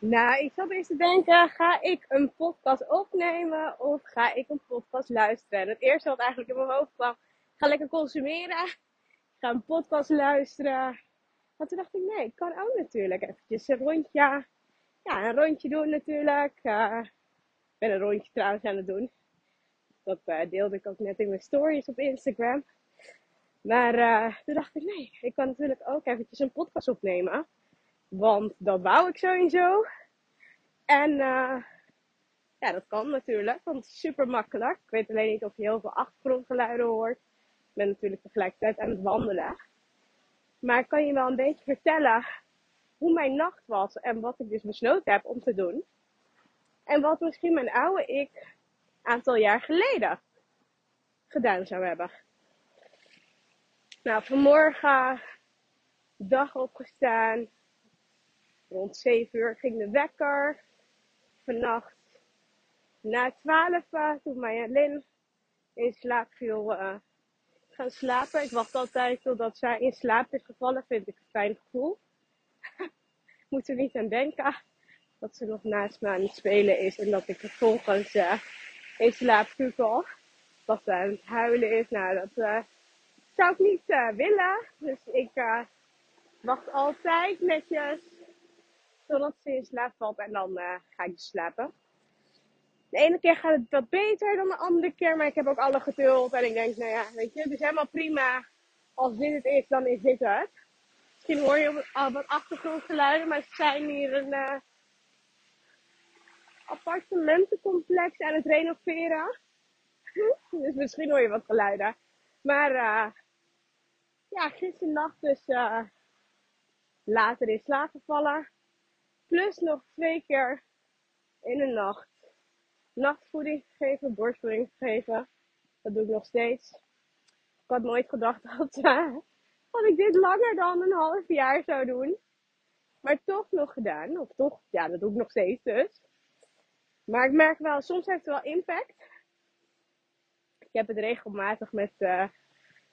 Nou, ik zat eerst te denken, ga ik een podcast opnemen of ga ik een podcast luisteren? En het eerste wat eigenlijk in mijn hoofd kwam, ga lekker consumeren. Ga een podcast luisteren. Maar toen dacht ik, nee, ik kan ook natuurlijk eventjes een rondje, ja, een rondje doen natuurlijk. Uh, ik ben een rondje trouwens aan het doen. Dat uh, deelde ik ook net in mijn stories op Instagram. Maar uh, toen dacht ik, nee, ik kan natuurlijk ook eventjes een podcast opnemen. Want dat wou ik sowieso. En uh, ja, dat kan natuurlijk, want het is super makkelijk. Ik weet alleen niet of je heel veel achtergrondgeluiden hoort. Ik ben natuurlijk tegelijkertijd aan het wandelen. Maar ik kan je wel een beetje vertellen hoe mijn nacht was en wat ik dus besloten heb om te doen. En wat misschien mijn oude ik een aantal jaar geleden gedaan zou hebben. Nou, vanmorgen dag opgestaan. Rond 7 uur ging de wekker. Vannacht na 12, uh, toen Lin in slaap viel, uh, gaan slapen. Ik wacht altijd totdat zij in slaap is gevallen. Vind ik een fijn gevoel. Moet er niet aan denken dat ze nog naast me aan het spelen is. En dat ik vervolgens uh, in slaap kukel. Dat ze aan het huilen is. Nou, dat zou ik niet willen. Dus ik wacht altijd netjes totdat ze in slaap valt en dan uh, ga ik dus slapen. De ene keer gaat het wat beter dan de andere keer, maar ik heb ook alle geduld. En ik denk, nou ja, weet je, het is helemaal prima. Als dit het is, dan is dit het. Misschien hoor je al wat achtergrondgeluiden, maar ze zijn hier een uh, appartementencomplex aan het renoveren. dus misschien hoor je wat geluiden. Maar uh, ja, gisternacht dus later in slaap gevallen. Plus nog twee keer in de nacht nachtvoeding gegeven, borstvoeding gegeven. Dat doe ik nog steeds. Ik had nooit gedacht dat, uh, dat ik dit langer dan een half jaar zou doen. Maar toch nog gedaan. Of toch, ja, dat doe ik nog steeds dus. Maar ik merk wel, soms heeft het wel impact. Ik heb het regelmatig met, uh,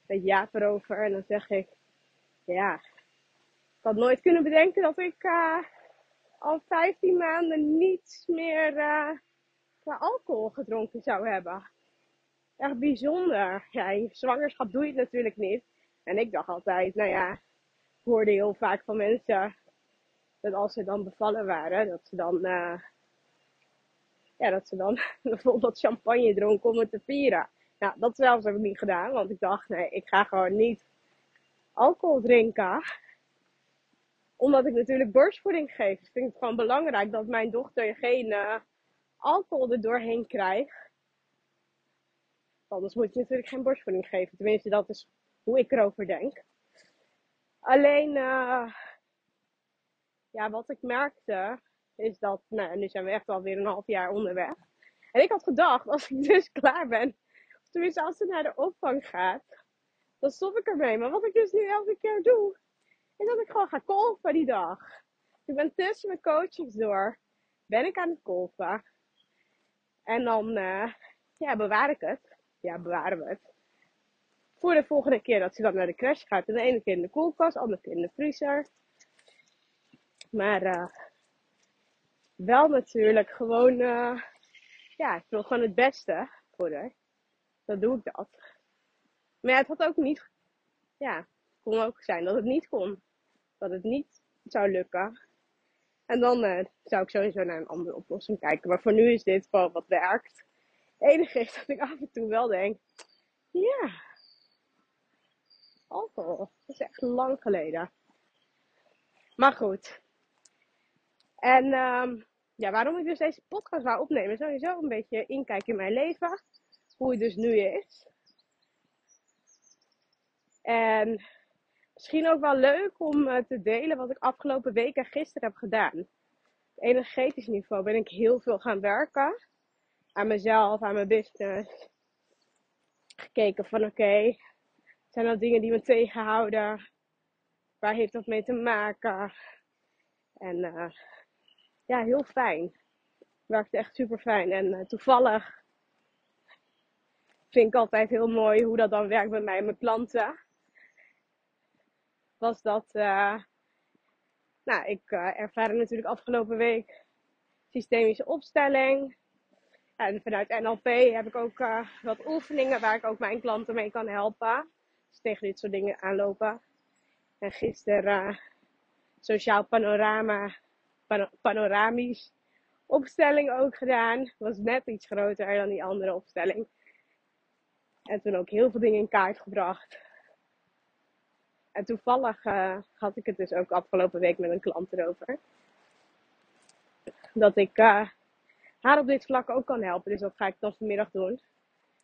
met Jaap erover. En dan zeg ik, ja, ik had nooit kunnen bedenken dat ik uh, al 15 maanden niets meer uh, alcohol gedronken zou hebben. Echt bijzonder. Ja, in zwangerschap doe je het natuurlijk niet. En ik dacht altijd, nou ja, ik hoorde heel vaak van mensen dat als ze dan bevallen waren, dat ze dan, uh, ja, dat ze dan bijvoorbeeld champagne dronken om te vieren. Nou, dat zelfs heb ik niet gedaan, want ik dacht, nee, ik ga gewoon niet alcohol drinken omdat ik natuurlijk borstvoeding geef, vind ik het gewoon belangrijk dat mijn dochter geen uh, alcohol er doorheen krijgt. Anders moet je natuurlijk geen borstvoeding geven. Tenminste, dat is hoe ik erover denk. Alleen, uh, ja, wat ik merkte, is dat, nou, nu zijn we echt alweer een half jaar onderweg. En ik had gedacht, als ik dus klaar ben, of tenminste als ze naar de opvang gaat, dan stop ik ermee. Maar wat ik dus nu elke keer doe, is dat ik gewoon ga kolven die dag. Ik ben tussen mijn coachings door. Ben ik aan het kolven. En dan uh, ja, bewaar ik het. ja, bewaren we het. Voor de volgende keer dat ze dan naar de crash gaat. En de ene keer in de koelkast, de andere keer in de vriezer. Maar uh, wel natuurlijk gewoon, uh, ja, ik wil gewoon het beste voor haar. Dan doe ik dat. Maar het had ook niet, ja, kon ook zijn dat het niet kon. Dat het niet zou lukken. En dan uh, zou ik sowieso naar een andere oplossing kijken. Maar voor nu is dit gewoon wat werkt. Het enige is dat ik af en toe wel denk, ja, alcohol. Dat is echt lang geleden. Maar goed. En um, ja, waarom ik dus deze podcast wou opnemen, sowieso een beetje inkijken in mijn leven. Hoe het dus nu is. En misschien ook wel leuk om uh, te delen wat ik afgelopen week en gisteren heb gedaan. Op energetisch niveau ben ik heel veel gaan werken. Aan mezelf, aan mijn business. Gekeken van oké, zijn dat dingen die me tegenhouden? Waar heeft dat mee te maken? En uh, ja, heel fijn. Werkte echt super fijn. En uh, toevallig vind ik altijd heel mooi hoe dat dan werkt bij mij en mijn klanten. Was dat, uh, nou, ik uh, ervaarde natuurlijk afgelopen week systemische opstelling. En vanuit NLP heb ik ook uh, wat oefeningen waar ik ook mijn klanten mee kan helpen. Dus tegen dit soort dingen aanlopen. En gisteren sociaal panorama panoramisch opstelling ook gedaan. Was net iets groter dan die andere opstelling. En toen ook heel veel dingen in kaart gebracht. En toevallig uh, had ik het dus ook afgelopen week met een klant erover. Dat ik uh, haar op dit vlak ook kan helpen. Dus dat ga ik dan vanmiddag doen.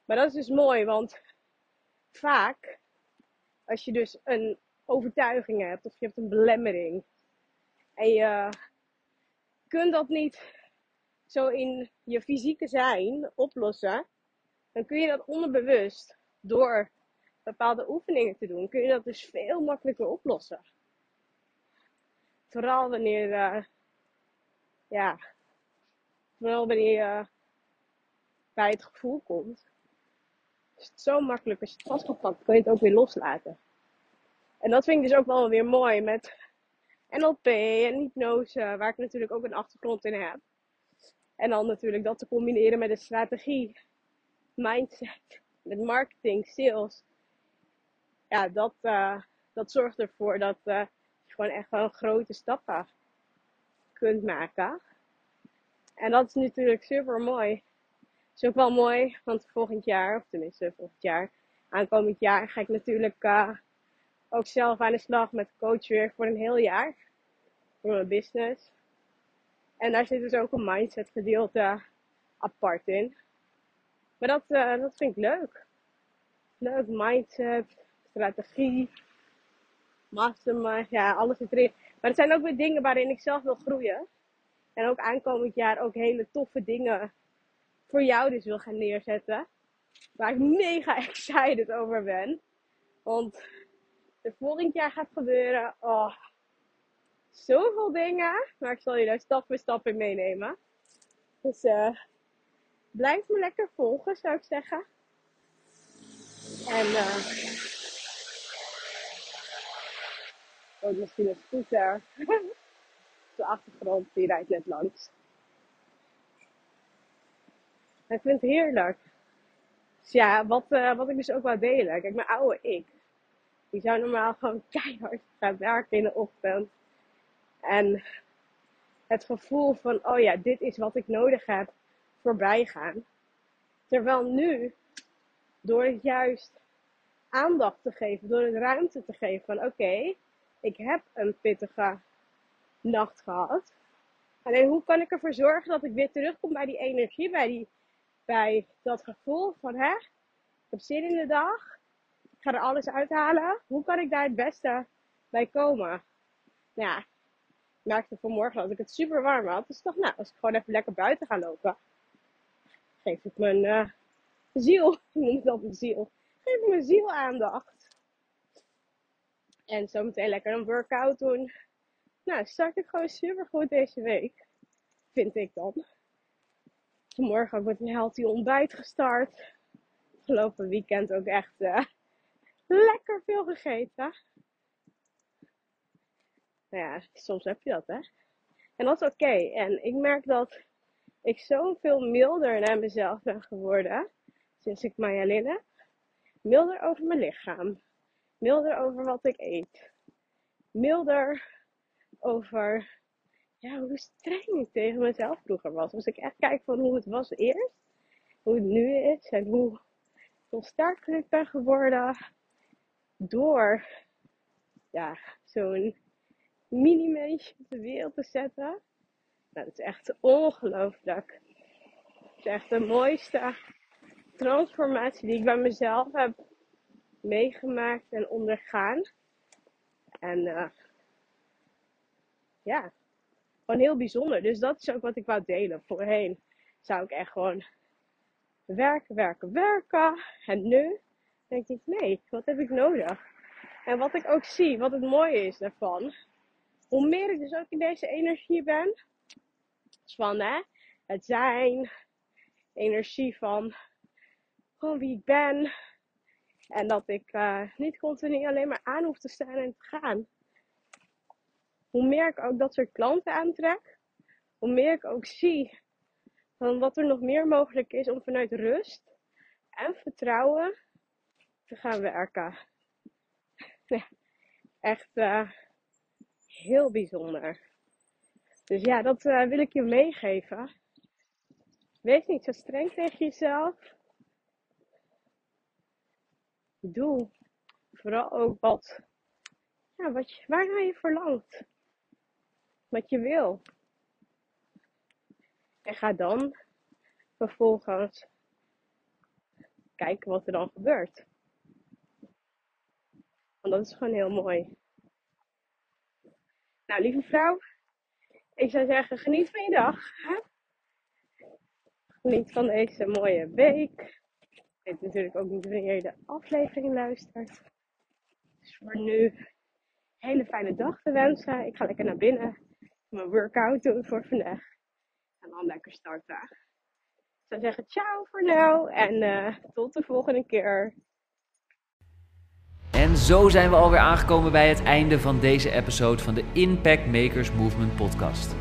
Maar dat is dus mooi, want vaak als je dus een overtuiging hebt of je hebt een belemmering en je kunt dat niet zo in je fysieke zijn oplossen, dan kun je dat onderbewust door bepaalde oefeningen te doen, kun je dat dus veel makkelijker oplossen. Vooral wanneer, uh, ja, vooral wanneer je bij het gevoel komt, is het zo makkelijk als je het vastgepakt, kun je het ook weer loslaten. En dat vind ik dus ook wel weer mooi met NLP en hypnose, waar ik natuurlijk ook een achtergrond in heb. En dan natuurlijk dat te combineren met een strategie, mindset, met marketing, sales. Ja, dat, uh, dat zorgt ervoor dat uh, je gewoon echt wel grote stappen kunt maken. En dat is natuurlijk super mooi. Is ook wel mooi, want volgend jaar, of tenminste volgend jaar, aankomend jaar, ga ik natuurlijk uh, ook zelf aan de slag met coach weer voor een heel jaar. Voor mijn business. En daar zit dus ook een mindset gedeelte apart in. Maar dat, dat vind ik leuk. Leuk, mindset, strategie, mastermind, ja, alles zit erin. Maar het zijn ook weer dingen waarin ik zelf wil groeien. En ook aankomend jaar ook hele toffe dingen voor jou dus wil gaan neerzetten. Waar ik mega excited over ben. Want er volgend jaar gaat gebeuren. Oh, zoveel dingen. Maar ik zal je daar stap voor stap in meenemen. Dus uh, blijf me lekker volgen, zou ik zeggen. En uh, oh, misschien een scooter. de achtergrond, die rijdt net langs. Ik vind het heerlijk. Dus ja, wat, uh, wat ik dus ook wou delen. Kijk, mijn oude ik. Die zou normaal gewoon keihard gaan werken in de ochtend. En het gevoel van, oh ja, dit is wat ik nodig heb, voorbij gaan. Terwijl nu, door het juist aandacht te geven, door het ruimte te geven van, oké, ik heb een pittige nacht gehad. Alleen hoe kan ik ervoor zorgen dat ik weer terugkom bij die energie, bij, die, bij dat gevoel van, hè, ik heb zin in de dag, ik ga er alles uithalen. Hoe kan ik daar het beste bij komen? Nou ja, ik merkte vanmorgen dat ik het super warm had. Dus toch, nou, als ik gewoon even lekker buiten ga lopen, geef ik mijn uh, ziel, ik noem het altijd ziel, geef ik mijn ziel aandacht. En zometeen lekker een workout doen. Nou, start ik gewoon super goed deze week. Vind ik dan. Vanmorgen ook met een healthy ontbijt gestart. afgelopen weekend ook echt eh, lekker veel gegeten. Nou ja, soms heb je dat, hè. En dat is oké. En ik merk dat ik zoveel milder naar mezelf ben geworden sinds ik Maya Linne. Milder over mijn lichaam. Milder over wat ik eet. Milder over ja, hoe streng ik tegen mezelf vroeger was. Als ik echt kijk van hoe het was eerst, hoe het nu is en hoe veel sterker ben geworden door ja, zo'n mini-mensje op de wereld te zetten. Nou, dat is echt ongelooflijk. Het is echt de mooiste transformatie die ik bij mezelf heb meegemaakt en ondergaan. En uh, ja, gewoon heel bijzonder. Dus dat is ook wat ik wou delen. Voorheen zou ik echt gewoon werken, werken, werken. En nu denk ik, nee, wat heb ik nodig? En wat ik ook zie, wat het mooie is daarvan. Hoe meer ik dus ook in deze energie ben. Dus van hè, het zijn. Energie van gewoon wie ik ben. En dat ik uh, niet continu alleen maar aan hoef te staan en te gaan hoe meer ik ook dat soort klanten aantrek, hoe meer ik ook zie van wat er nog meer mogelijk is om vanuit rust en vertrouwen te gaan werken. echt uh, heel bijzonder. Dus ja, dat uh, wil ik je meegeven. Wees niet zo streng tegen jezelf. Doe vooral ook wat, ja, wat je, waar je verlangt wat je wil. En ga dan vervolgens kijken wat er dan gebeurt. Want dat is gewoon heel mooi. Nou, lieve vrouw, ik zou zeggen, geniet van je dag. Hè? Geniet van deze mooie week. Ik weet natuurlijk ook niet wanneer je de aflevering luistert. Dus voor nu, hele fijne dag te wensen. Ik ga lekker naar binnen mijn workout doen voor vandaag. En dan lekker starten. Ik zou zeggen ciao voor nu en uh, tot de volgende keer. En zo zijn we alweer aangekomen bij het einde van deze episode van de Impact Makers Movement podcast.